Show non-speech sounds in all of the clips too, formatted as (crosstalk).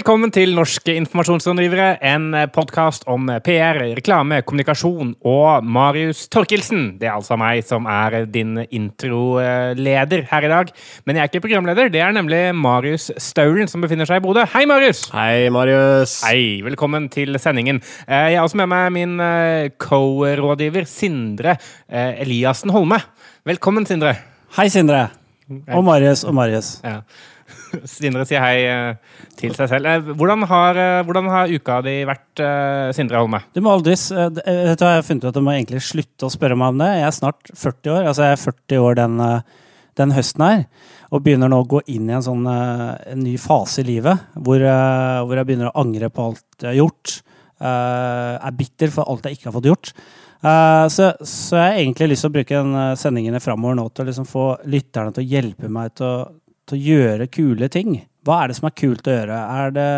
Velkommen til Norske informasjonsrådgivere, en podkast om PR, reklame, kommunikasjon og Marius Torkelsen. Det er altså meg som er din introleder her i dag. Men jeg er ikke programleder, det er nemlig Marius Staulen som befinner seg i Bodø. Hei, Marius! Hei, Marius. Hei, velkommen til sendingen. Eh, jeg har også med meg min eh, co-rådgiver Sindre eh, Eliassen Holme. Velkommen, Sindre. Hei, Sindre. Og Marius og Marius. Ja. (laughs) Sindre sier hei eh, til seg selv. Eh, Hvordan har, eh, hvordan har uka di vært, Sindre Holme? Du må aldri, vet du hva, jeg har funnet ut at du må egentlig slutte å spørre meg om det. Jeg er snart 40 år. Altså jeg er 40 år den, den høsten her. Og begynner nå å gå inn i en sånn en ny fase i livet. Hvor, hvor jeg begynner å angre på alt jeg har gjort. Er bitter for alt jeg ikke har fått gjort. Uh, så, så jeg har egentlig lyst til å bruke den eh, sendingene framover nå til å liksom få lytterne til å hjelpe meg til å, til å gjøre kule ting. Hva er det som er kult å gjøre? Er det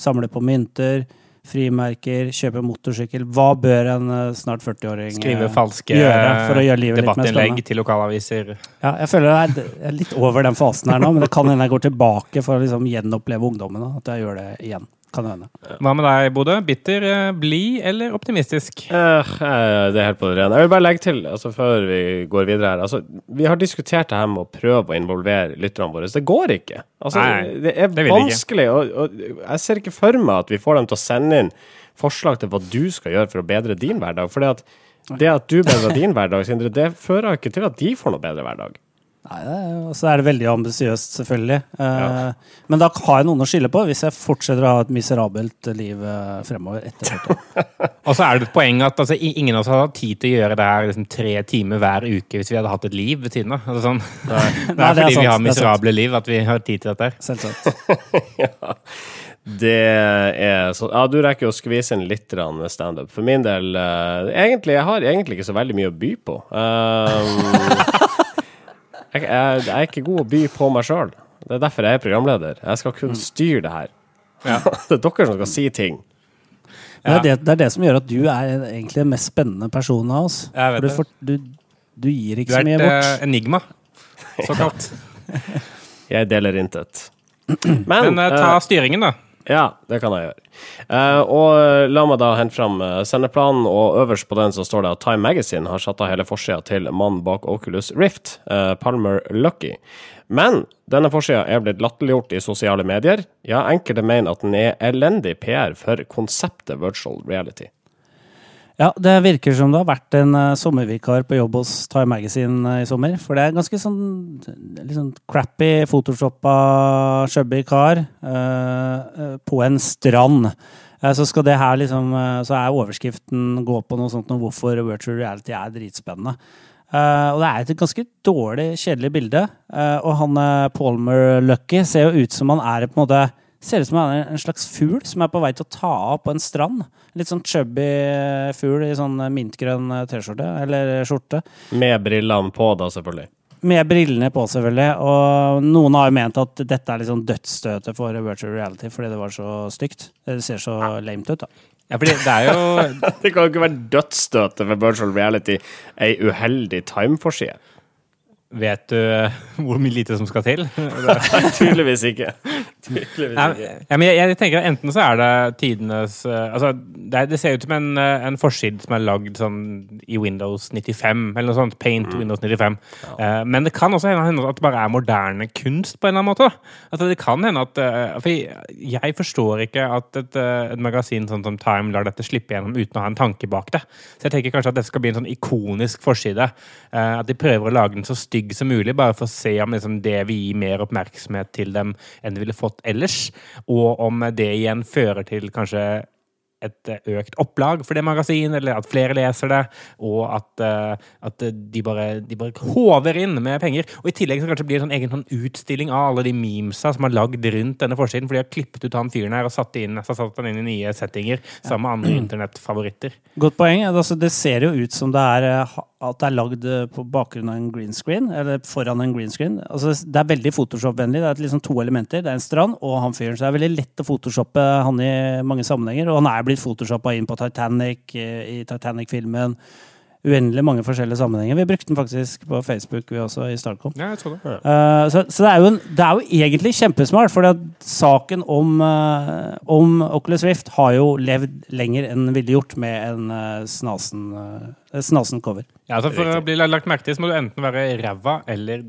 samle på mynter, frimerker, kjøpe motorsykkel? Hva bør en eh, snart 40-åring Skrive eh, falske gjøre for å gjøre livet debattinnlegg til lokalaviser. Ja, jeg føler jeg er litt over den fasen her nå, men det kan hende jeg går tilbake for å liksom gjenoppleve ungdommen. At jeg gjør det igjen. Kan hende. Hva med deg, Bodø? Bitter, eh, blid eller optimistisk? Eh, eh, det er helt på det rene. Jeg vil bare legge til, altså før vi går videre her altså, Vi har diskutert det her med å prøve å involvere lytterne våre. Det går ikke. Altså, Nei, det er det vanskelig. Og, og jeg ser ikke for meg at vi får dem til å sende inn forslag til hva du skal gjøre for å bedre din hverdag. For det at du bedrer din (laughs) hverdag, Sindre, det fører ikke til at de får noe bedre hverdag. Nei, er- Og så er det veldig ambisiøst, selvfølgelig. Eh, Men da har jeg noen å skille på, hvis jeg fortsetter å ha et miserabelt liv eh, fremover etter 40. (laughs) Og så er det et poeng at altså, ingen av oss hadde hatt tid til å gjøre det her liksom, tre timer hver uke hvis vi hadde hatt et liv ved siden av. Altså, sånn. (laughs) Det er Nei, det er fordi sant, vi har det er miserable liv at vi har tid til dette. her. Selvsagt. (laughs) Det er sånn Ja, du rekker jo å skvise inn litt standup. For min del uh, Egentlig, jeg har egentlig ikke så veldig mye å by på. Um, jeg, jeg, jeg er ikke god å by på meg sjøl. Det er derfor jeg er programleder. Jeg skal kun styre det her. (laughs) det er dere som skal si ting. Det, er det, det er det som gjør at du er egentlig den mest spennende personen av oss. Jeg vet For du, får, du, du gir Du ikke så er bort. et er et enigma, såkalt. (laughs) Jeg deler intet. Men, Men uh, ta eh, styringen, da. Ja, det kan jeg gjøre. Eh, og la meg da hente fram eh, sendeplanen, og øverst på den så står det at Time Magazine har satt av hele forsida til mannen bak Oculus Rift, eh, Palmer Lucky. Men denne forsida er blitt latterliggjort i sosiale medier. Ja, enkelte mener at den er elendig PR for konseptet virtual reality. Ja, det virker som det har vært en uh, sommervikar på jobb hos Time Magazine uh, i sommer. For det er ganske sånn sånn crappy, photoshoppa, chubby kar uh, på en strand. Så skal det her liksom Så er overskriften gå på noe sånt om hvorfor virtual reality er dritspennende. Uh, og det er et ganske dårlig, kjedelig bilde. Uh, og han Palmer Lucky ser jo ut som han er på en måte Ser ut som han er en slags fugl som er på vei til å ta av på en strand. Litt sånn chubby fugl i sånn mintgrønn T-skjorte, eller skjorte. Med brillene på, da, selvfølgelig. Med brillene på, selvfølgelig. Og noen har jo ment at dette er sånn dødsstøtet for virtual reality fordi det var så stygt. Det ser så lame ut, da. Ja, fordi det er jo (laughs) Det kan jo ikke være dødsstøtet for virtual reality, ei uheldig Time-forside. Vet du eh, hvor mye lite som skal til? (laughs) Tydeligvis ikke. Tydeligvis ikke. ja, men jeg, jeg tenker Enten så er det tidenes eh, Altså, det, det ser ut som en, eh, en forside som er lagd sånn i Windows 95, eller noe sånt. Paint Windows 95. Eh, men det kan også hende, at det bare er moderne kunst, på en eller annen måte. Altså, det kan hende at uh, For jeg, jeg forstår ikke at et, et magasin sånn som Time lar dette slippe gjennom uten å ha en tanke bak det. Så jeg tenker kanskje at dette skal bli en sånn ikonisk forside. Uh, at de prøver å lage den så stygg som mulig, bare for å se om liksom, det vil gi mer oppmerksomhet til dem enn de ville fått ellers. Og om det igjen fører til kanskje et eh, økt opplag for det magasinet, eller at flere leser det, og at, eh, at de, bare, de bare håver inn med penger. Og i tillegg så kanskje blir det en sånn egen sånn utstilling av alle de memesa som er lagd rundt denne forsiden, for de har klippet ut han fyren her og satt, inn, så satt han inn i nye settinger sammen med andre internettfavoritter. Godt poeng. Altså, det ser jo ut som det er, at det er lagd eh, på bakgrunn av en green screen, eller foran en green screen. Altså, det er veldig Photoshop-vennlig. Det er liksom to elementer. Det er en strand og han fyren. Så det er veldig lett å photoshoppe han i mange sammenhenger. Og han er blitt photoshoppa inn på Titanic, eh, i Titanic-filmen. Uendelig mange forskjellige sammenhenger. Vi brukte den faktisk på Facebook, vi også, i Startcom. Ja, jeg tror det. Uh, så, så det, er en, det, er jo egentlig kjempesmart, for saken om, uh, om, Oculus Rift har jo levd lenger enn den ville gjort med en uh, snasen, snasen, cover. Ja, altså For å bli lagt merke til, så må du enten være ræva eller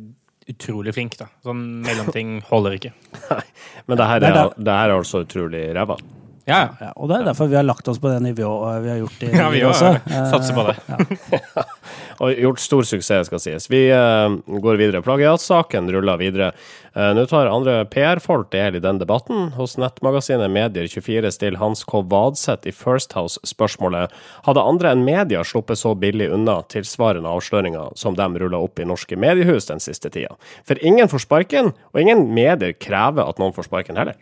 utrolig flink. da. Sånn mellomting holder ikke. (laughs) Nei, Men det her er, det her er altså utrolig ræva? Ja. ja. Og det er derfor vi har lagt oss på det nivået vi har gjort i (laughs) ja, vi også. (laughs) Satser på det. Ja. (laughs) og gjort stor suksess, skal sies. Vi uh, går videre. Plagiatsaken ruller videre. Uh, Nå tar andre PR-folk del i den debatten. Hos nettmagasinet Medier24 stiller Hans K. Vadseth i First House spørsmålet hadde andre enn media sluppet så billig unna tilsvarende avsløringer som de rulla opp i norske mediehus den siste tida. For ingen får sparken, og ingen medier krever at noen får sparken heller.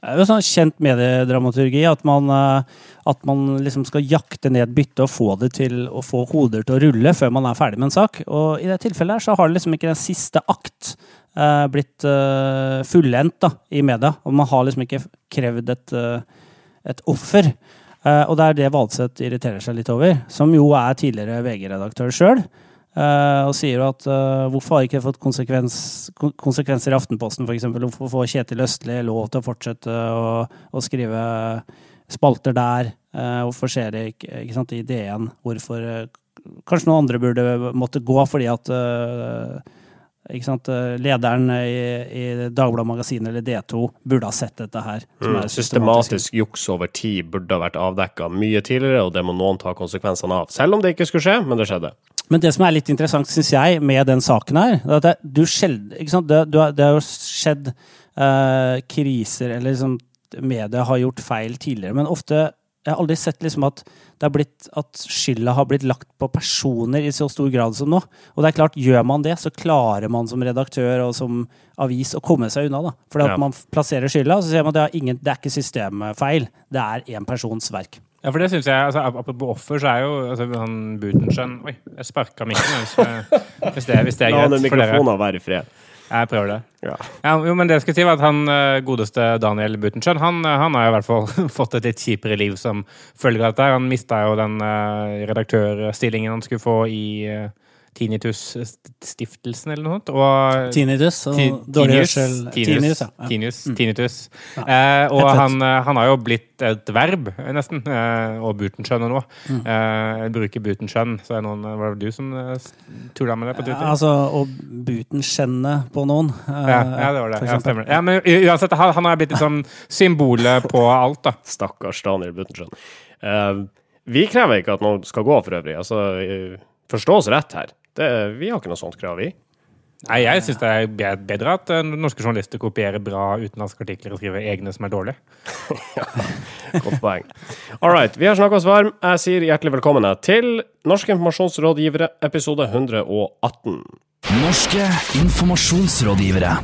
Det er jo sånn kjent mediedramaturgi at man, eh, at man liksom skal jakte ned byttet og få det til å få hoder til å rulle før man er ferdig med en sak. Og i det tilfellet her så har liksom ikke den siste akt eh, blitt eh, fullendt da, i media. Og man har liksom ikke krevd et, uh, et offer. og det er det Valseth irriterer seg litt over, som jo er tidligere VG-redaktør sjøl. Uh, og sier at uh, hvorfor har ikke det fått konsekvens, konsekvenser i Aftenposten f.eks.? Hvorfor får Kjetil Østli lov til å fortsette å, å skrive spalter der? Uh, hvorfor skjer det ikke, ikke sant, i DN? Hvorfor Kanskje noen andre burde måtte gå fordi at Lederen i, i Dagbladet Magasin eller D2 burde ha sett dette her. Mm, systematisk juks over tid burde ha vært avdekka mye tidligere, og det må noen ta konsekvensene av. Selv om det ikke skulle skje, men det skjedde. Men det som er litt interessant, syns jeg, med den saken her, er at det, du skjeld, det, det, det, har jo skjedd uh, kriser, eller liksom media har gjort feil tidligere, men ofte jeg har aldri sett liksom at, at skylda har blitt lagt på personer i så stor grad som nå. Og det er klart, gjør man det, så klarer man som redaktør og som avis å komme seg unna. da. Fordi at ja. man plasserer skylda, så ser man at det er, ingen, det er ikke systemfeil. Det er én persons verk. Ja, for det syns jeg altså, Apropos offer, så er jo altså, han Butenschøn Oi, jeg sparka mikken hvis, hvis, det, hvis det er greit for dere. La være i fred. Jeg prøver det. Ja. Ja, jo, men det jeg skal si var at han eh, godeste Daniel Butenschøn han, eh, han, har i hvert fall (laughs) fått et litt kjipere liv som følge av dette. Han mista jo den uh, redaktørstillingen han skulle få i Tinnitus-stiftelsen eller noe sånt. Og tinnitus og dårlig hørsel. Tinnitus, ja. Tinnitus, mm. tinnitus. Ja. Eh, og han, eh, han, har jo blitt et verb, nesten. Eh, og Butenschøn og noe. Mm. Eh, bruker Butenschøn. Så er noen, var det du som eh, tulla med det på Twitter? Ja, altså å butenskjenne på noen. Eh, ja, ja, det var det. Ja, stemmer. Ja, men uansett, han, han har blitt liksom symbolet på alt, da. (laughs) Stakkars Daniel Butenschøn. Uh, vi krever ikke at noen skal gå, for øvrig. Altså, forstå oss rett her. Det, vi har ikke noe sånt krav, vi. Nei, Jeg syns det er bedre at uh, norske journalister kopierer bra utenlandske artikler og skriver egne som er dårlige. (laughs) ja, Godt poeng. All right, vi har snakka oss varm. Jeg sier hjertelig velkommen til Norske informasjonsrådgivere, episode 118. Norske informasjonsrådgivere.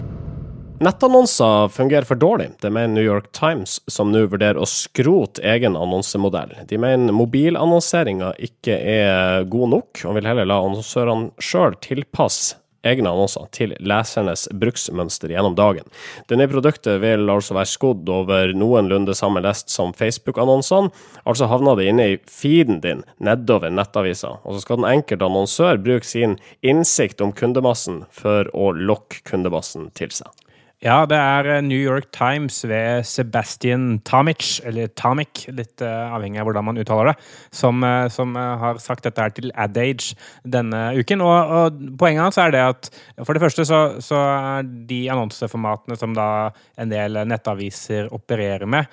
Nettannonser fungerer for dårlig. Det mener New York Times, som nå vurderer å skrote egen annonsemodell. De mener mobilannonseringa ikke er god nok, og vil heller la annonsørene sjøl tilpasse egne annonser til lesernes bruksmønster gjennom dagen. Det nye produktet vil altså være skodd over noenlunde samme lest som Facebook-annonsene, altså havner det inne i feeden din nedover nettavisa, og så skal den enkelte annonsør bruke sin innsikt om kundemassen for å lokke kundemassen til seg. Ja, det er eh, New York Times ved Sebastian Tamic, eller Tamic, litt uh, avhengig av hvordan man uttaler det, som, uh, som har sagt dette her til Adage denne uken. Og, og, poenget hans er det at for det første så, så, er de annonseformatene som da en del nettaviser opererer med,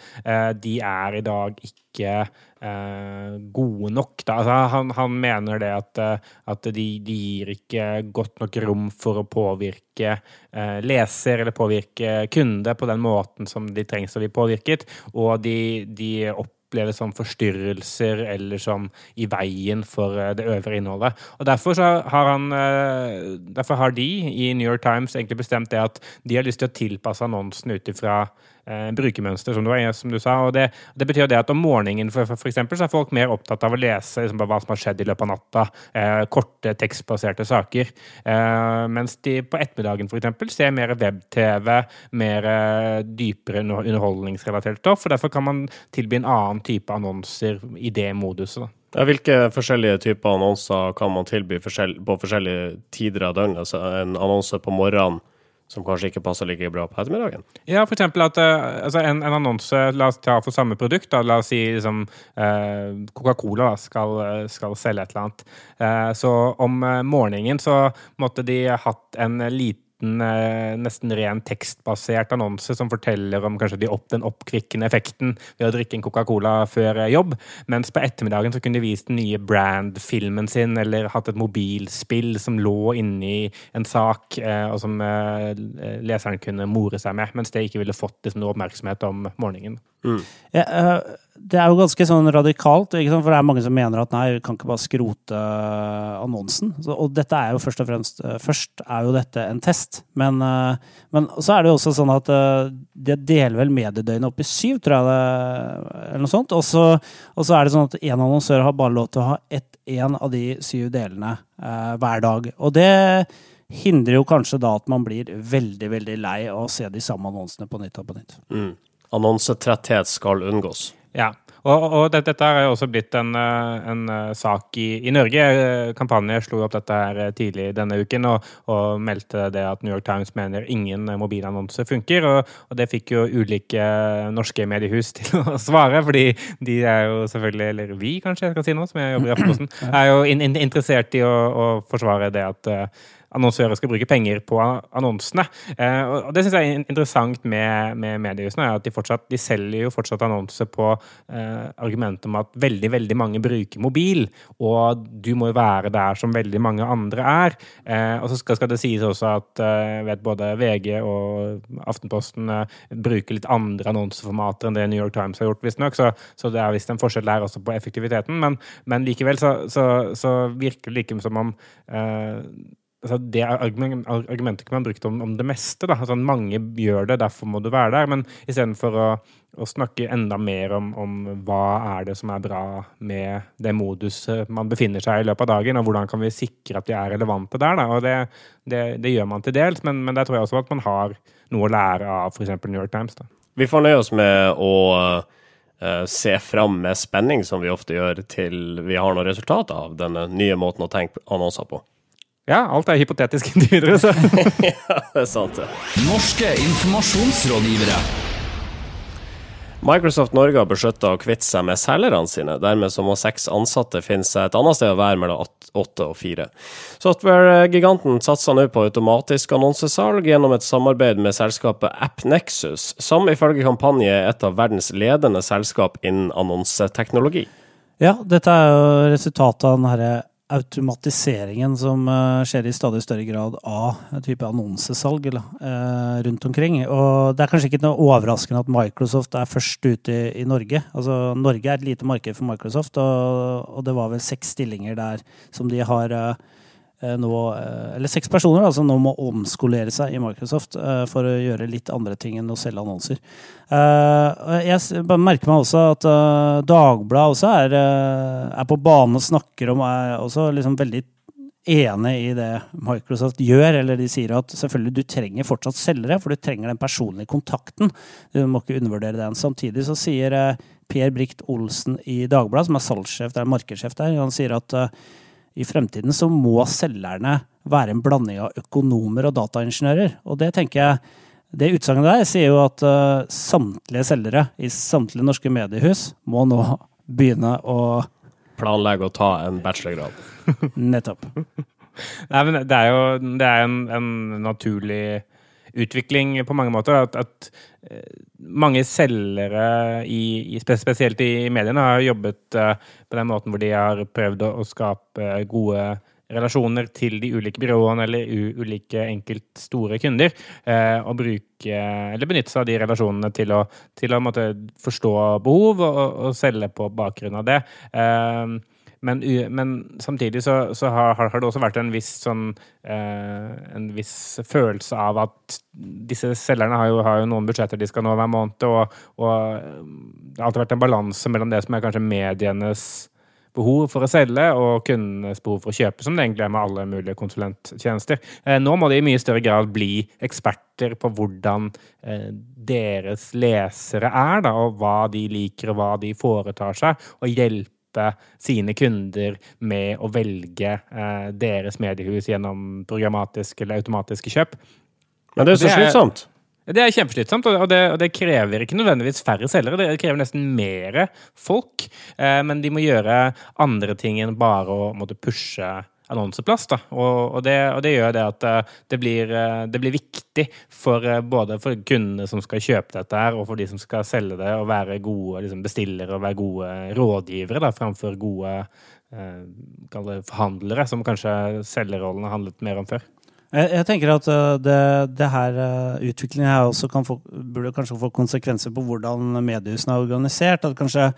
de er i dag ikke eh, gode nok. Altså, han, han, mener det at, eh, at de, de, gir ikke godt nok rom for å påvirke eh, leser eller påvirke kunde på den måten som de trengs å bli påvirket, og de, de oppleves som forstyrrelser eller som i veien for eh, det øvre innholdet. Og Derfor har, han, eh, derfor har de i New York Times egentlig bestemt det at de har lyst til å tilpasse annonsen ut ifra brukermønster, som var, som du, sa. og det, det, betyr det at om morgenen for, for, for eksempel, så er folk mer opptatt av å lese liksom, hva som har skjedd i løpet av natta. Eh, korte tekstbaserte saker. Eh, mens de på ettermiddagen for eksempel, ser mer web-TV, mer eh, dypere underholdningsrelatert stoff. og Derfor kan man tilby en annen type annonser i det moduset. Ja, hvilke forskjellige typer annonser kan man tilby på forskjellige tider av døgnet? Altså en annonse på morgenen som kanskje ikke passer like bra på ettermiddagen? Ja, for eksempel at uh, altså en, en, annonse La oss ta for samme produkt. Da, la oss si liksom, uh, Coca-Cola skal, skal, selge et eller annet. Uh, så om morgenen så måtte de hatt en liten liten, eh, nesten ren tekstbasert annonse som forteller om kanskje de opp, den oppkvikkende effekten ved å drikke en Coca-Cola før eh, jobb. Mens på ettermiddagen så kunne de vist den nye brand-filmen sin, eller hatt et mobilspill som lå inni en sak, eh, og som leseren kunne more seg med. Mens det ikke ville fått liksom, noe oppmerksomhet om morgenen. Mm. Ja, det er jo ganske sånn radikalt, for det er mange som mener at nei, vi kan ikke bare skrote annonsen. og dette er jo først og fremst Først er jo dette en test, men, men så er det jo også sånn at det deler vel mediedøgnet opp i syv, tror jeg det eller noe sånt. Og så, så er det sånn at én annonsør har bare lov til å ha ett, en av de syv delene eh, hver dag. Og det hindrer jo kanskje da at man blir veldig, veldig lei av å se de samme annonsene på nytt og på nytt. Mm annonsetretthet skal unngås. Ja, og, og dette, dette er også blitt en, eh, en eh, sak i, i, Norge. Kampanje slo opp dette her eh, tidlig denne uken og, og, meldte det at New York Times mener ingen mobilannonse funker. Og, og, det fikk jo ulike norske mediehus (laughs) til å svare, fordi de er jo selvfølgelig, eller vi kanskje jeg skal si nå, som jeg jobber i Aftenposten, (clears throat) er jo in, in, interessert i å, å forsvare det at annonsører skal bruke penger på annonsene. Eh, og Det syns jeg er interessant med, med mediehusene, at de, fortsatt, de selger jo fortsatt annonser på eh, argumentet om at veldig veldig mange bruker mobil, og du må jo være der som veldig mange andre er. Eh, og så skal, skal, det sies også at eh, vet, både VG og Aftenposten eh, bruker litt andre annonseformater enn det New York Times har gjort, visstnok, så, så det er visst en forskjell der også på effektiviteten. Men, men likevel så, så, så virker det like som om eh, altså Det argumentet kan man brukt om, om det meste. da, altså Mange gjør det, derfor må du være der. Men istedenfor å, å snakke enda mer om, om, hva er det som er bra med det moduset man befinner seg i løpet av dagen, og hvordan kan vi sikre at de er relevante der. da, og Det, det, det gjør man til dels, men, men der tror jeg også at man har noe å lære av f.eks. New York Times. da. Vi får nøye oss med å uh, se fram med spenning, som vi ofte gjør, til vi har noe resultat av denne nye måten å tenke annonser på. Ja, alt er hypotetisk (laughs) inntil videre, så. (laughs) ja, det er sant, det. Norske informasjonsrådgivere. Microsoft Norge har besluttet å kvitte seg med selgerne sine. Dermed så må seks ansatte finne seg et annet sted å være mellom åtte og fire. Software-giganten satser nå på automatisk annonsesalg gjennom et samarbeid med selskapet AppNexus, som ifølge kampanje er et av verdens ledende selskap innen annonseteknologi. Ja, dette er jo resultatet av den herre automatiseringen som uh, skjer i stadig større grad av type annonsesalg uh, rundt omkring. Og det er kanskje ikke noe overraskende at Microsoft er først ute i, Norge. Altså, Norge er et lite marked for Microsoft, og, det var vel seks stillinger der som de har Eh, nå, eh, eller seks personer som nå må omskolere seg i Microsoft eh, for å gjøre litt andre ting enn å selge annonser. Jeg merker meg også at Dagbladet også er, er på banen og snakker om er også liksom veldig enig i det Microsoft gjør, eller de sier at selvfølgelig du trenger fortsatt selgere, for du trenger den personlige kontakten. Du må ikke undervurdere den. Samtidig så sier Per Brikt Olsen i Dagbladet, som er salgssjef, det er markedssjef der, han sier at i fremtiden så må selgerne være en blanding av økonomer og dataingeniører. Og det tenker jeg Det utsagnet der sier jo at uh, samtlige selgere i samtlige norske mediehus må nå begynne å Planlegge å ta en bachelorgrad. (laughs) Nettopp. Nei, men det er jo det er en, en naturlig utvikling på mange måter. At, at mange selgere, i, spesielt i mediene, har jobbet uh, på den måten hvor de har prøvd å skape gode relasjoner til de ulike byråene eller ulike enkelt store kunder. Eh, og bruke, eller benytte seg av de relasjonene til å, til å måtte, forstå behov og, og, selge på bakgrunn av det. Eh, men, men samtidig så, så har, har det også vært en viss sånn eh, En viss følelse av at disse selgerne har jo, har jo noen budsjetter de skal nå hver måned, og, og det har alltid vært en balanse mellom det som er kanskje medienes behov for å selge og kundenes behov for å kjøpe, som det egentlig er med alle mulige konsulenttjenester. Eh, Nå må de i mye større grad bli eksperter på hvordan eh, deres lesere er, da, og hva de liker og hva de foretar seg, og hjelpe sine kunder med å velge eh, deres mediehus gjennom programmatiske eller automatiske kjøp. Men det er så Det er- slitsomt. Det er kjempeslitsomt, og det, og det krever ikke nødvendigvis færre selgere. Det krever nesten mer folk, eh, men de må gjøre andre ting enn bare å måtte pushe annonseplass. Da. Og, det, og det gjør det at eh, det blir, eh, det blir viktig for eh, både for kundene som skal kjøpe dette, her, og for de som skal selge det, å være gode liksom, bestillere og være gode rådgivere da, framfor gode eh, forhandlere, som kanskje selgerrollen har handlet mer om før. Jeg, tenker at det, det her utviklingen her også få, burde kanskje få konsekvenser på hvordan mediehusene er organisert. At kanskje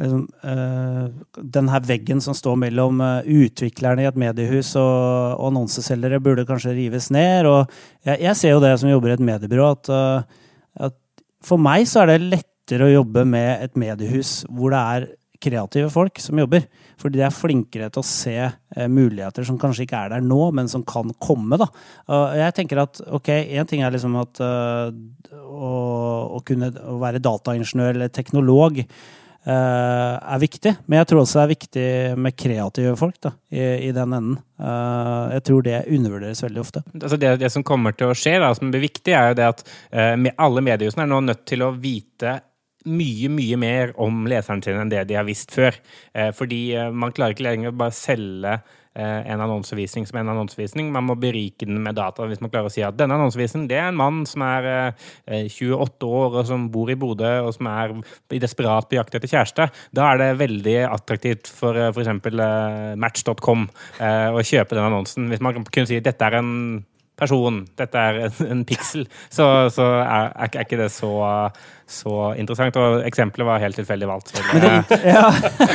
liksom, uh, den her veggen som står mellom uh, utviklerne i et mediehus og, annonseselgere, burde kanskje rives ned. Og jeg, ser jo det som jobber i et mediebyrå, at, uh, at for meg så er det lettere å jobbe med et mediehus hvor det er kreative folk som jobber. Fordi de er flinkere til å se eh, muligheter som kanskje ikke er der nå, men som kan komme. da. Uh, jeg tenker at ok, én ting er liksom at uh, å, å kunne å være dataingeniør eller teknolog er viktig, men jeg tror også det er viktig med kreative folk da, i, i den enden. Eh, jeg tror det undervurderes veldig ofte. altså det, det som kommer til å skje, da, som blir viktig, er jo det at eh, med alle mediehusene er nå nødt til å vite mye, mye mer om leseren sin enn det de har visst før. Eh, fordi eh, man klarer ikke lenger å bare selge eh, en annonsevisning som en annonsevisning. Man må berike den med data. Hvis man klarer å si at denne annonsevisningen det er en mann som er eh, 28 år og som bor i Bodø og som er i desperat på jakt etter kjæreste, da er det veldig attraktivt for f.eks. Match.com eh, å kjøpe den annonsen. Hvis man kunne si at dette er en person, dette er en, en piksel, så, så er, er, ikke- er ikke det så, så interessant. Og eksempelet var helt tilfeldig valgt. Men det, (laughs) ja.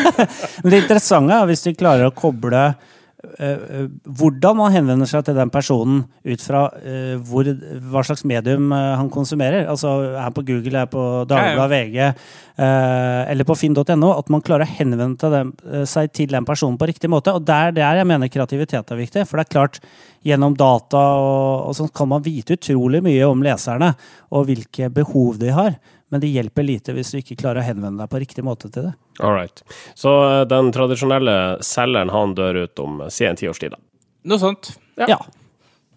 (laughs) Men det interessante er hvis de klarer å koble eh, eh, hvordan man henvender seg til den personen ut fra eh, hvor, hva slags medium eh, han konsumerer. Altså han på Google, er på Dagbladet, VG eh, eller på finn.no. At man klarer å henvende til dem, eh, seg til den personen på riktig måte. Og der, der jeg mener kreativitet er viktig. For det er klart, gjennom data og, og sånn kan man vite utrolig mye om leserne og hvilke behov de har. Men det hjelper lite hvis du ikke klarer å henvende deg på riktig måte til det. All right. Så eh, den tradisjonelle selgeren, han dør ut om eh, si en tiårstid, da. Noe sånt. Ja.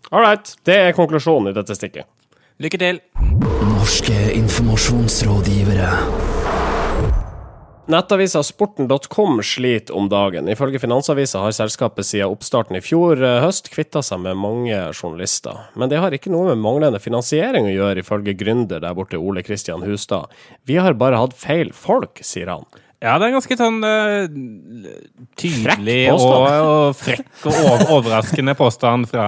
All right. Det er konklusjonen i dette stikket. Lykke til. Norske informasjonsrådgivere. Nettavisa sporten.com sliter om dagen. Ifølge Finansavisa har selskapet siden oppstarten i fjor eh, høst kvitta seg med mange journalister. Men det har ikke noe med manglende finansiering å gjøre, ifølge gründer der borte Ole Kristian Hustad. Vi har bare hatt feil folk, sier han. Ja, det er ganske sånn uh, tydelig og, og frekk og over, overraskende påstand fra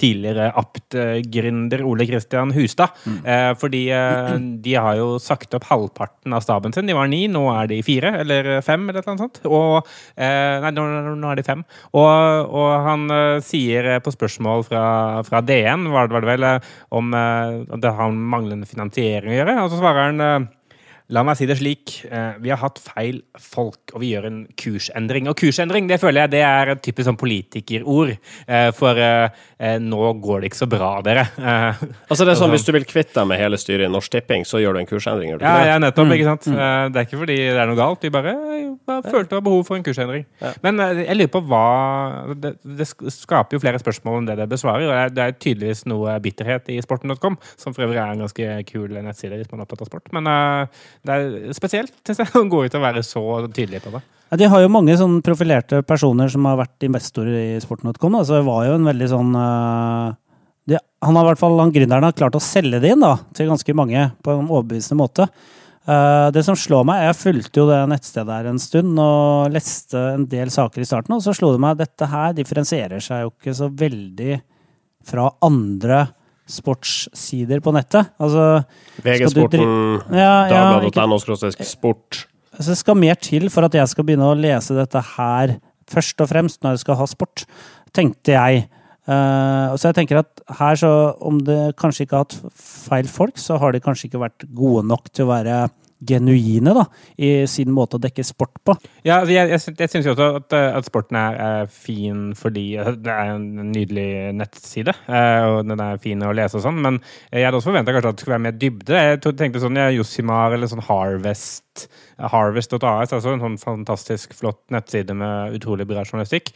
tidligere Apt-gründer Ole Kristian Hustad. Eh, fordi uh, de har jo sagt opp halvparten av staben sin. De var ni, nå er de fire eller fem, eller noe sånt. Og, nei, nå, nå er de fem. Og, og han sier på spørsmål fra, fra DN, var det, var det vel, om det har med manglende finansiering å gjøre, og så svarer han La meg si det slik. eh, Vi har hatt feil folk, og vi gjør en kursendring. Og kursendring det føler jeg det er et typisk sånn politikerord. eh, For eh, nå går det ikke så bra, dere. Altså det er sånn, (laughs) Hvis du vil kvitte deg med hele styret i Norsk Tipping, så gjør du en kursendring, gjør du Ja, ikke det? ja, nettopp. ikke sant? Eh, Det er ikke fordi det er noe galt. Vi bare, bare følte det var behov for en kursendring. Men jeg lurer på hva Det, det skaper jo flere spørsmål enn det det besvarer. og det er- tydeligvis noe bitterhet i sporten.com, som for øvrig er en ganske kul nettside hvis man er opptatt av sport. Men det er spesielt synes (laughs) å gå ut og være så tydelig på det. Ja, de har jo mange sånn profilerte personer som har vært investorer i sporten.com. Altså, det var jo en veldig sånn uh, de, Han har i hvert fall, han gründeren har klart å selge det inn da, til ganske mange på en overbevisende måte. Uh, det som slår meg, Jeg fulgte jo det nettstedet her en stund og leste en del saker i starten, og så slo det meg at dette her differensierer seg jo ikke så veldig fra andre sportssider på nettet. Altså, VG Skal du Sporten, ja, ja, dagbladet.no sport. altså, det skal mer til for at jeg skal begynne å lese dette her først og fremst når jeg skal ha sport, tenkte jeg. Uh, så jeg tenker at her så, om det kanskje ikke har hatt feil folk, så har de kanskje ikke vært gode nok til å være genuine da, i sin måte å dekke sport på. Ja, altså, jeg, jeg, jeg syns jo også at, eh, at sporten er, er fin fordi altså, det er en nydelig nettside, eh, og den er fin å lese og sånn, men jeg hadde også forventa kanskje at det skulle være mer dybde. Jeg tenkte sånn ja, Josimar eller sånn Harvest Harvest.as, altså en sånn fantastisk flott nettside med utrolig bra journalistikk.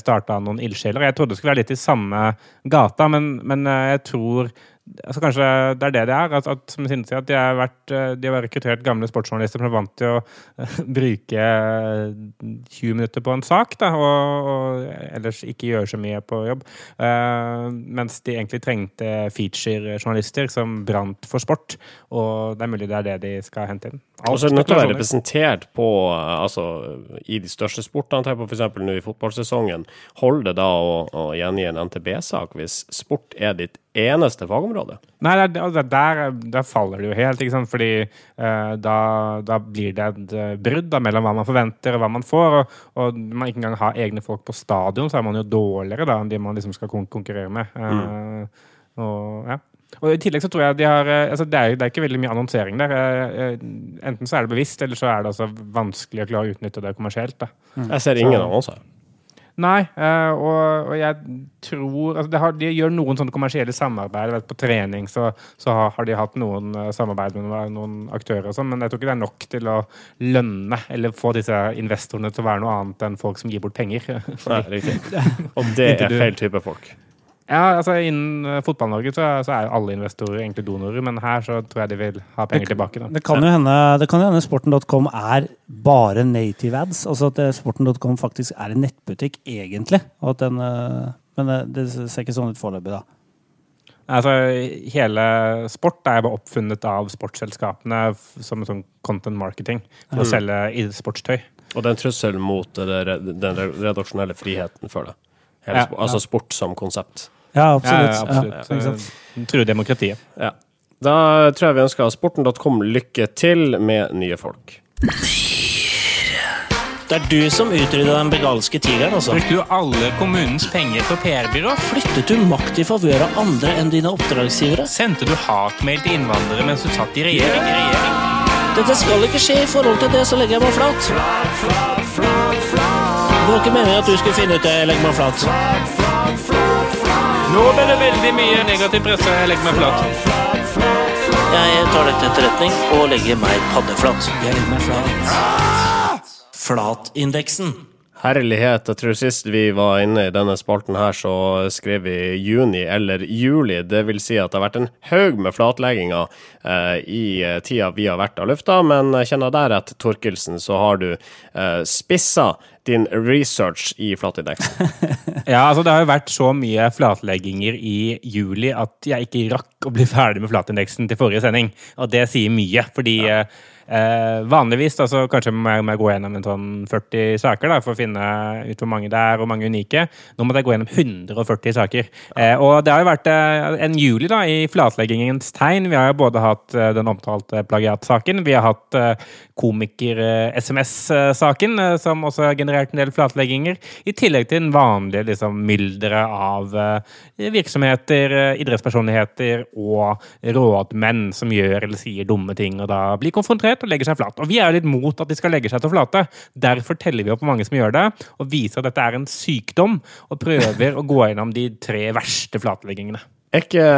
Starta noen ildsjeler. Jeg trodde det skulle være litt i samme gata, men, men eh, jeg tror altså Kanskje det er det det er. At, at, som Sinde sier, at de har, vært, eh, de har rekruttert gamle sportsjournalister som er vant til å eh, bruke 20 minutter på en sak, da, og, og ellers ikke gjøre så mye på jobb. Uh, mens de egentlig trengte feature-journalister som brant for sport. Og det er mulig det er det de skal hente inn. Og så er det nødt til å være representert på eh, altså, i de største sportene. Tenk på f.eks. nå i fotballsesongen. Holder det da å, å gjengi en NTB-sak hvis sport er ditt eneste fagområde? Nei, det, er- det, er der, der faller det jo helt, ikke sant? fordi eh, da, da blir det et eh, brudd da, mellom hva man forventer og hva man får. Og, og man ikke engang har egne folk på stadion, så er man jo dårligere da enn de man liksom skal kon konkurrere med. Eh, og, ja. og I tillegg så tror jeg de har altså det, er, det er ikke veldig mye annonsering der. Enten så er det bevisst, eller så er det altså vanskelig å klare å utnytte det kommersielt. da. Jeg ser ingen annonser. Nei, eh, og, og jeg tror altså det har, De gjør noen sånne kommersielle samarbeid. Vet, på trening så, så har, har de hatt noen eh, samarbeid med noen, noen aktører, og sånn, men jeg tror ikke det er nok til å lønne eller få disse investorene til å være noe annet enn folk som gir bort penger. Nei, riktig. (laughs) Og det er feil type folk. Ja, altså Innen eh, Fotball-Norge så, så er jo alle investorer egentlig donorer, men her så tror jeg de vil ha penger tilbake. Da. Det kan jo hende, det hende sporten.com er bare native ads. Altså at eh, sporten.com faktisk er en nettbutikk, egentlig. Og at den, eh, men det, det ser ikke sånn ut foreløpig, da. Altså, Hele sport er bare oppfunnet av sportsselskapene som sånn content marketing for å selge sportstøy. Og det er en trussel mot det, den redaksjonelle friheten, føler jeg. Hele, Ja, altså sport som konsept. Ja, absolutt. ja, absolutt. Eh, demokratiet. Ja. Da tror jeg vi ønsker sporten.com lykke til med nye folk. Det er du som utrydda den begalske tigeren, altså. Brukte du alle kommunens penger på PR-byrå? Flyttet du makt i favør av andre enn dine oppdragsgivere? Sendte du hatmail til innvandrere mens du satt i regjering? Regjering? Dette skal ikke skje i forhold til det, så legger jeg meg flat. Det var ikke meningen at du skulle finne ut det. Legger meg flat. Nå ble det veldig mye negativ presse. Legger meg flat. Jeg tar dette til etterretning og legger meg paddeflat. Jeg legger meg flat. Flatindeksen. Herlighet, jeg tror sist vi var inne i denne spalten her, så skrev vi juni eller juli. Det vil si at det har vært en haug med flatlegginger eh, i eh, tida vi har vært av lufta, men jeg kjenner rett, Torkelsen, så har du eh, spissa din research i flatindeksen. (laughs) Ja, altså Det har jo vært så mye flatlegginger i juli at jeg ikke rakk å bli ferdig med flatindeksen til forrige sending. Og det sier mye, fordi eh, eh, vanligvis da, så kanskje må jeg, må jeg gå gjennom en sånn 40 saker da, for å finne ut hvor mange det er, og mange unike. Nå måtte jeg gå gjennom 140 saker. Eh, og det har jo vært eh, en juli da, i flatleggingens tegn. Vi har jo både hatt eh, den omtalte plagiatsaken, vi har hatt eh, komiker-SMS-saken, eh, som også har generert en del flatlegginger, i tillegg til den vanlige liksom, mylderet av virksomheter, idrettspersonligheter og rådmenn som gjør eller sier dumme ting, og da blir konfrontert og legger seg flat. Og vi er jo litt mot at de skal legge seg til flate. Derfor teller vi opp mange som gjør det, og viser at dette er en sykdom, og prøver å gå gjennom de tre verste flatleggingene. Er ikke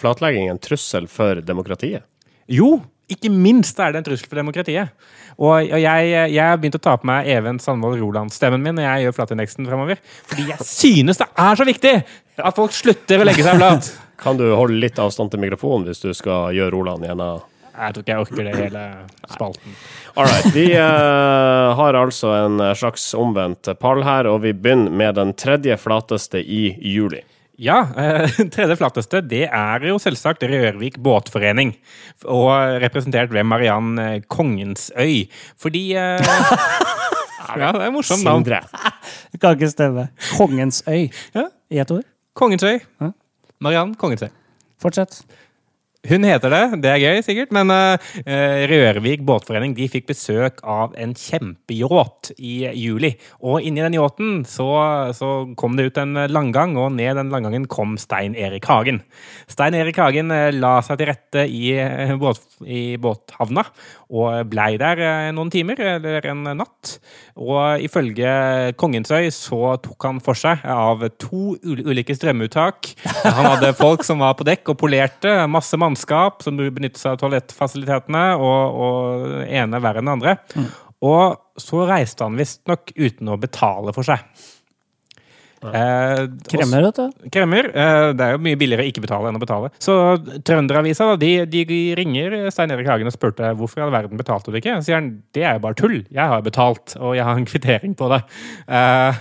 flatlegging en trussel for demokratiet? Jo, ikke minst er det en trussel for demokratiet. Og, og jeg, jeg har begynt å ta på meg Even Sandvold Roland-stemmen min når jeg gjør flatindeksen fremover. Fordi jeg synes det er så viktig at folk slutter å legge seg flat. Kan du holde litt avstand til mikrofonen hvis du skal gjøre Roland gjennom Jeg tror ikke jeg orker det hele spalten. All right. Vi uh, har altså en slags omvendt pall her, og vi begynner med den tredje flateste i juli. Ja, den (laughs) tredje flateste det er jo selvsagt Rørvik båtforening. Og representert ved Mariann eh, Kongensøy. Fordi eh, (laughs) Ja, det er morsomt navn. Sindre. Det kan ikke stemme. Kongensøy. Ja. I ett ord. Kongensøy. Ja. Mariann Kongensøy. Fortsett. Hun heter det, det er gøy sikkert, men uh, Rørvik båtforening de fikk besøk av en kjempeyacht i juli. Og inni den yachten så, så, kom det ut en langgang, og ned den langgangen kom Stein Erik Hagen. Stein Erik Hagen uh, la seg til rette i, uh, båt, i båthavna og blei der noen timer, eller en natt. Og ifølge Kongensøy så tok han for seg av to ulike strømuttak. Han hadde folk som var på dekk og polerte. masse mann mannskap som benytter seg av toalettfasilitetene, og, og ene verre enn andre. Mm. Og så reiste han visstnok uten å betale for seg. Eh, kremmer, vet du. Kremmer. Eh, det er jo mye billigere å ikke betale enn å betale. Så Trønderavisa de, de, ringer Stein Erik Hagen og spurte hvorfor i all verden betalte du ikke. Så sier han det er jo bare tull. Jeg har betalt, og jeg har en kvittering på det. Eh,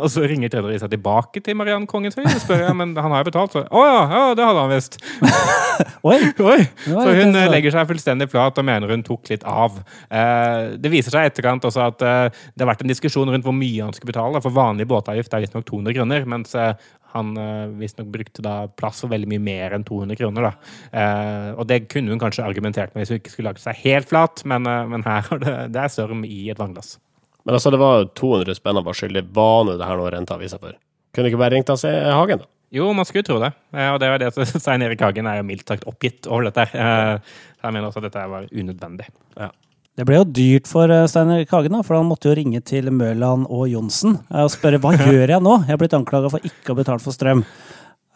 og så ringer Trønderavisa tilbake til Mariann Kongenshøy og spør ja, men han har jo betalt. Så, å ja, ja, det hadde han visst. (laughs) Oi. (laughs) Oi. Så hun eh, legger seg fullstendig flat og mener hun tok litt av. Eh, det viser seg etterkant også at eh, det har vært en diskusjon rundt hvor mye han skulle betale. For vanlig båtavgift er visstnok 200 kroner, mens eh, han uh, visstnok brukte da plass for veldig mye mer enn 200 kroner. da. Uh, og det kunne hun kanskje argumentert med hvis hun ikke skulle lagt seg helt flat, men, uh, men her er det, det er storm i et vannglass. Men altså, det var 200 spenn han var skyldig. Hva nå det her nå renta avisa for? Kunne ikke bare ringt seg Hagen, da? Jo, man skulle tro det. og det var det Stein Erik Hagen er jo mildt sagt oppgitt over dette. Jeg mener også at dette var unødvendig. Ja. Det ble jo dyrt for Steiner Kagen, da, for han måtte jo ringe til Mørland og Johnsen eh, og spørre hva (laughs) gjør jeg nå? Jeg er blitt anklaga for ikke å ha betalt for strøm.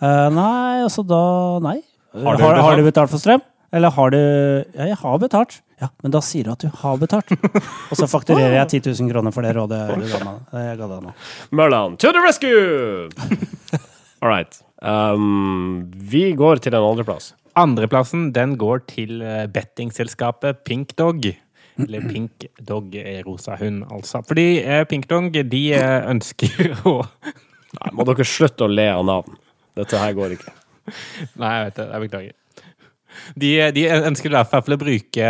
Uh, nei, altså da Nei. Har du, har, har du, betalt for strøm? Eller har du Ja, jeg har betalt. Ja, men da sier du at du har betalt. (laughs) Og så fakturerer jeg 10 000 kroner for det rådet jeg ga deg nå. Mørland to the rescue! (laughs) All right. Um, vi går til en andreplass. Andreplassen den går til bettingselskapet Pink Dog. Eller Pink Dog er rosa hund, altså. Fordi eh, Pink Dog, de eh, ønsker (laughs) å Nei, Må dere slutte å le av navn? Dette her går ikke. Nei, jeg vet det. Jeg beklager. De, de, ønsker i hvert fall å bruke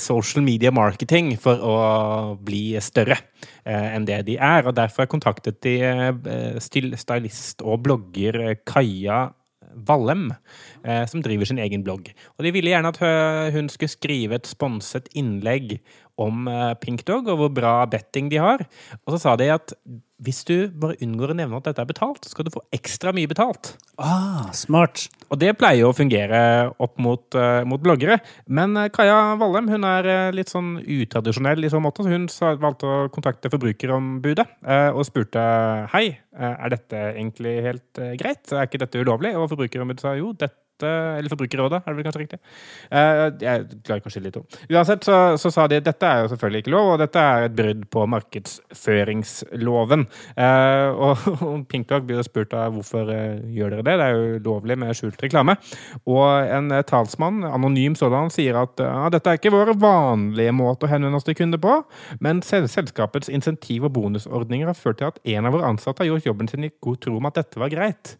social media marketing for å bli større eh, enn det de er. og Derfor kontaktet de eh, stylist og blogger Kaja Vallem, eh, som driver sin egen blogg. Og De ville gjerne at hun skulle skrive et sponset innlegg om eh, Pink Dog og hvor bra betting de har. Og så sa de at hvis du bare unngår å nevne at dette er betalt, så skal du få ekstra mye betalt. Ah, smart. Og det pleier å fungere opp mot, uh, mot bloggere. Men uh, Kaja Vallem hun er uh, litt sånn utradisjonell i så måte, hun valgte å kontakte Forbrukerombudet og spurte hei, er dette egentlig helt greit? Er ikke dette ulovlig? Og Forbrukerombudet sa jo, dette eller Forbrukerrådet, er det vel kanskje riktig? Uh, jeg klarer kanskje litt om. Uansett så, så, sa de at dette er jo selvfølgelig ikke lov, og dette er et brudd på markedsføringsloven. Uh, og, (laughs) og Pink Dog blir spurt av hvorfor uh, gjør dere det, det er jo lovlig med skjult reklame. Og en talsmann, anonym sådan, sier at dette er ikke vår vanlige måte å henvende oss til kunder på, men selskapets insentiv- og bonusordninger har ført til at en av våre ansatte har gjort jobben sin i god tro om at dette var greit.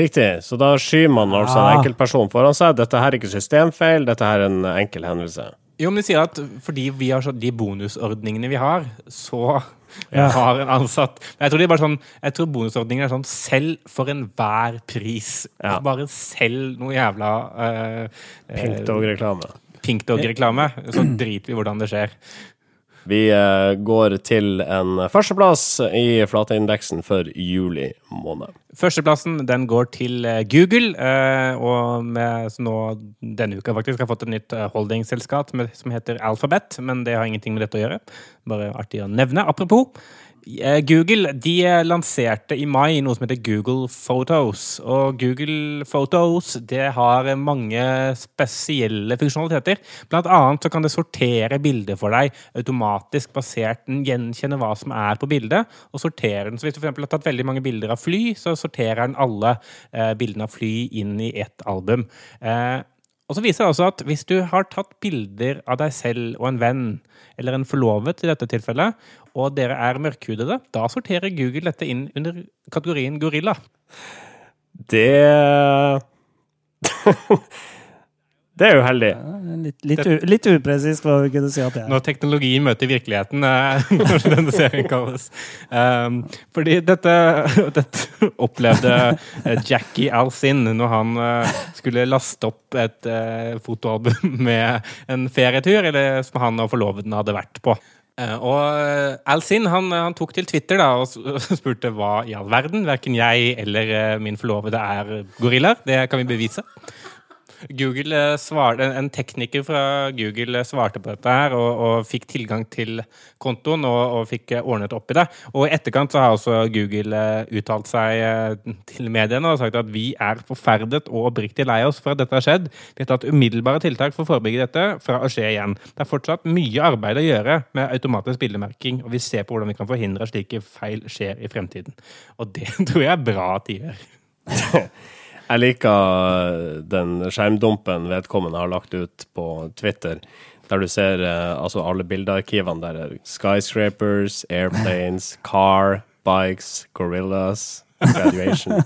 Riktig. Så da skyver man altså en enkel person foran seg. Dette her er ikke systemfeil, dette her er en enkel hendelse. Jo, men de sier at fordi vi har så, de bonusordningene vi har, så ja. har en ansatt Jeg tror, de sånn, jeg tror bonusordningen er sånn selv for enhver pris. Ja. Bare selv noe jævla uh, Pink Dog-reklame. Pink Dog-reklame. Så driter vi i hvordan det skjer. Vi uh, går til en førsteplass i flateindeksen for juli måned. Førsteplassen den går til uh, Google, uh, og med, nå denne uka faktisk har fått et nytt holdingselskap som heter Alphabet, men det har ingenting med dette å gjøre. Bare artig å nevne. Apropos. Eh, Google de lanserte i mai noe som heter Google Photos. Og Google Photos det har mange spesielle funksjonaliteter. Blant annet så kan det sortere bilder for deg automatisk basert Den gjenkjenner hva som er på bildet, og sorterer den. Så hvis du for har tatt veldig mange bilder av fly, så sorterer den alle eh, bildene av fly inn i ett album. Eh, og så viser det også at hvis du har tatt bilder av deg selv og en venn, eller en forlovet i dette tilfellet, og dere er mørkhudede, da sorterer Google dette inn under kategorien gorilla. Det (laughs) Det er uheldig. Litt, litt, litt upresist hva vi kunne si at det er. Når teknologi møter virkeligheten, (laughs) når denne serien kalles. Um, fordi dette, dette opplevde eh, Jackie Alsin når han eh, skulle laste opp et eh, fotoalbum (laughs) med en ferietur, eller som han og forloveden hadde vært på. Eh, og Alsin han, han tok til Twitter da, og (laughs) spurte hva i all verden. Verken jeg eller eh, min forlovede er gorillaer. Det kan vi bevise. Google eh, svarte, En tekniker fra Google eh, svarte på dette her og, og fikk tilgang til kontoen og, og fikk eh, ordnet opp i det. Og i etterkant så har også Google uttalt seg til mediene og sagt at vi er forferdet og oppriktig lei oss for at dette har skjedd. Vi har tatt umiddelbare tiltak for å forebygge dette fra å skje igjen. Det er fortsatt mye arbeid å gjøre med automatisk bildemerking, og vi ser på hvordan vi kan forhindre slike feil skjer i fremtiden. Og det (laughs) tror jeg er bra at de gjør. Jeg liker den skjermdumpen vedkommende har lagt ut på Twitter, der du ser eh, altså alle bildearkivene der er skyscrapers, airplanes, (laughs) car, bikes, gorillas, graduation. (laughs)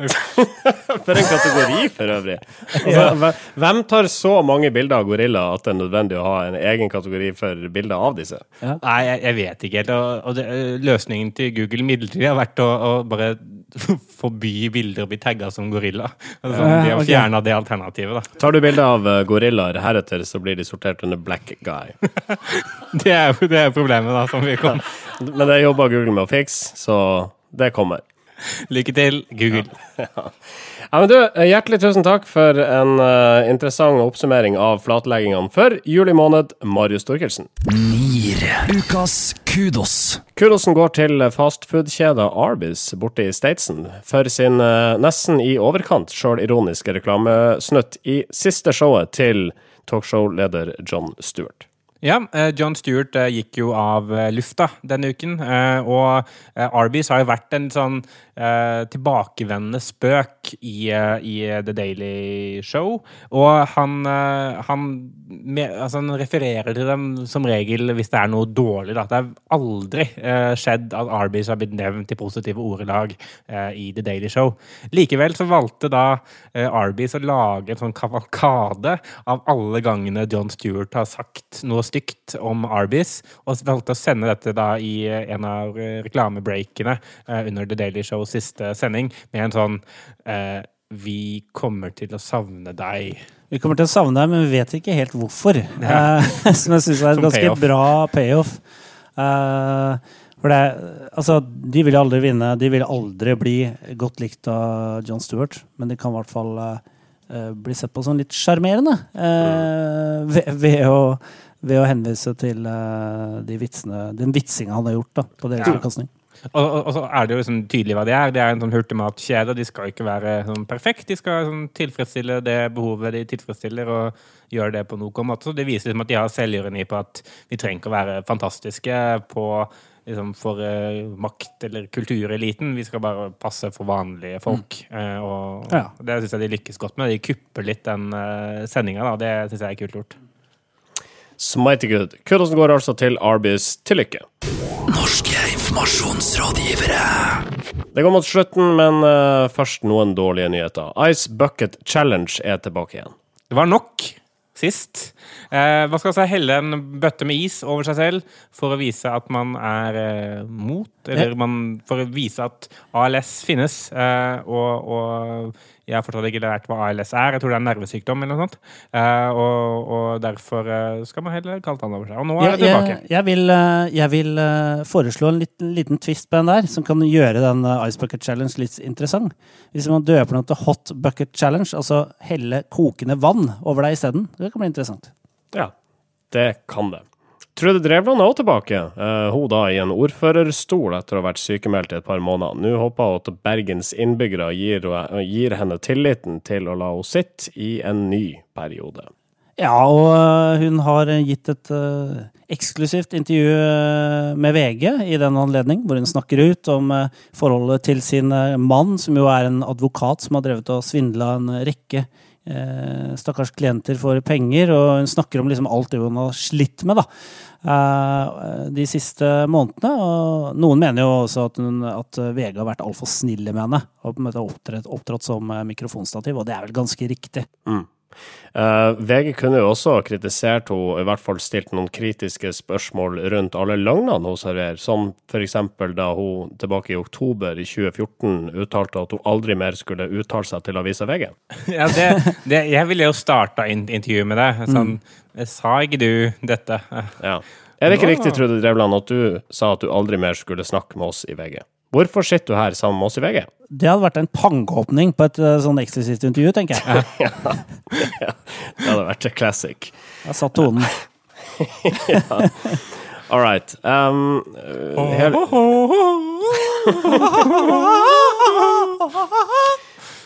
(laughs) for en kategori, for øvrig. Altså, Hvem tar så mange bilder av gorilla at det er nødvendig å ha en egen kategori for bilder av disse? Nei, jeg, jeg vet ikke helt. Og, og det, eh, løsningen til Google midlertidig har vært å, å bare (laughs) forby bilder å bli tagga som gorilla. Altså, de har fjerna det alternativet, da. Tar du bilde av eh, gorillaer heretter, så blir de sortert under black guy. (laughs) Det er, det er problemet, da, som vi kom. Men det jobber Google med å fikse, så det kommer. Lykke til, Google. Ja, men du, Hjertelig tusen takk for en uh, interessant oppsummering av flatleggingene for juli måned, Marius Torkelsen. Nier. Ukas kudos. Kudosen går til fastfood-kjeda Arbis borte i Statesen for sin uh, nesten i overkant sjølironiske reklamesnutt i siste showet til talkshow-leder John Stewart. Ja, eh, John Stewart eh, gikk jo av eh, lufta denne uken. Og Arby's har jo vært en sånn tilbakevendende spøk i, i The Daily Show. Og han, han, altså han refererer til dem som regel hvis det er noe dårlig. Da. Det har aldri skjedd at Arby's har blitt nevnt i positive ordelag i The Daily Show. Likevel så valgte da Arby's å lage en sånn kavalkade av alle gangene John Stewart har sagt noe stygt om Arby's, og valgte å sende dette da i eh, en av eh, reklamebreakene eh, under The Daily Shows siste sending, med en sånn eh, Vi kommer til å savne deg. Vi kommer til å savne deg, men vi vet ikke helt hvorfor. Ja. (laughs) som jeg syns er et ganske payoff. bra payoff. For det Altså, de vil aldri vinne. De vil aldri bli godt likt av John Stewart, men de kan i hvert fall bli sett på som litt sjarmerende eh, (laughs) ved, ved, å, ved å henvise til eh, de vitsene, den vitsinga han har gjort da, på deres Ja. Og, og, og så er det jo liksom tydelig hva det er. Det er en sånn hurtigmatkjede. De skal ikke være sånn perfekt. De skal sånn tilfredsstille det behovet de tilfredsstiller, og gjøre det på noen måte. Så det viser liksom at de har selvironi på at vi trenger ikke å være fantastiske på liksom, for uh, makt- eller kultureliten. Vi skal bare passe for vanlige folk. Eh, og Ja. det syns jeg de lykkes godt med. De kupper litt den uh, sendinga, da. Det syns jeg er kult gjort. Smighty good. Kudosen går altså til Arbis til lykke. Norske informasjonsrådgivere. Det går mot slutten, men uh, først noen dårlige nyheter. Ice Bucket Challenge er tilbake igjen. Det var nok sist. Eh, hva skal altså helle en bøtte med is over seg selv for å vise at man er eh, mot, eller man, for å vise at ALS finnes. Eh, og, og jeg har fortsatt ikke lært hva ALS er. Jeg tror det er en nervesykdom eller noe sånt. Eh, og, og derfor eh, skal man helle kaldt vann over seg. Og nå er det tilbake. jeg, jeg vil, eh, jeg vil foreslå en liten, liten twist på den der, som kan gjøre den Ice Bucket Challenge litt interessant. Hvis man døper noe til Hot Bucket Challenge, altså helle kokende vann over deg isteden, det kan bli interessant. Ja, det kan det. Trude Drevland er også tilbake, eh, hun da i en ordførerstol etter å ha vært sykemeldt i et par måneder. Nå håper hun at Bergens innbyggere gir, gir henne tilliten til å la henne sitte i en ny periode. Ja, og øh, hun har gitt et øh, eksklusivt intervju med VG i den anledning, hvor hun snakker ut om forholdet til sin mann, som jo er en advokat som har drevet og svindla en rekke eh, stakkars klienter får penger, og hun snakker om liksom alt det hun har slitt med da, eh, de siste månedene. Og noen mener jo også at, hun, at VG har vært altfor snille med henne og på en måte opptrådt, som mikrofonstativ, og det er vel ganske riktig. Eh, VG kunne jo også kritisert henne, i hvert fall stilt noen kritiske spørsmål rundt alle løgnene hun serverer, som f.eks. da hun tilbake i oktober i 2014 uttalte at hun aldri mer skulle uttale seg til avisa VG. (laughs) Ja, det, det, jeg ville jo starta in intervjuet med det. Sånn Sa ikke du dette? Ja. Er det ikke riktig, Trude Drevland, at du sa at du aldri mer skulle snakke med oss i VG? Hvorfor sitter du her sammen med oss i VG? Det hadde vært en pangeåpning på et eh, sånn eksklusivt intervju, tenker jeg. (laughs) Ja, Det hadde vært classic. Jeg satt tonen. All right. Um, uh,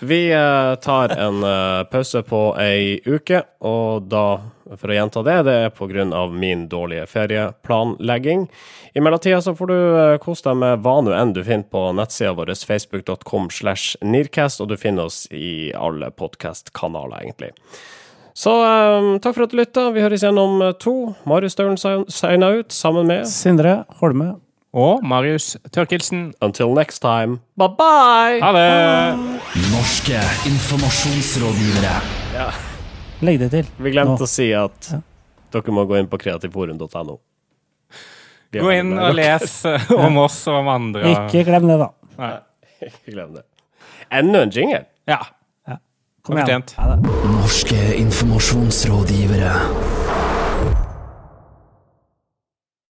Vi eh, tar en eh, pause på ei uke, og da, for å gjenta det, det er av min dårlige ferieplanlegging. I mellomtida så får du uh, kose deg med hva nå enn du finner på nettsida vår, facebook.com slash Nearcast, og du finner oss i alle podkastkanaler, egentlig. Så um, takk for at du lytta. Vi høres igjen om eh, to. Marius Staulen signa ut sammen med Sindre Holme. Og Marius Tørkelsen. Until next time, bye bye! Ha det! Norske informasjonsrådgivere. Legg det til. Vi glemte Nå. å si at dere må gå inn på kreativforum.no. Gå inn og les (laughs) om oss og om andre. Ikke glem det, da. Nei. Ikke glem det. Enda en jingle. Ja. Kom igjen. Ha det. Norske informasjonsrådgivere.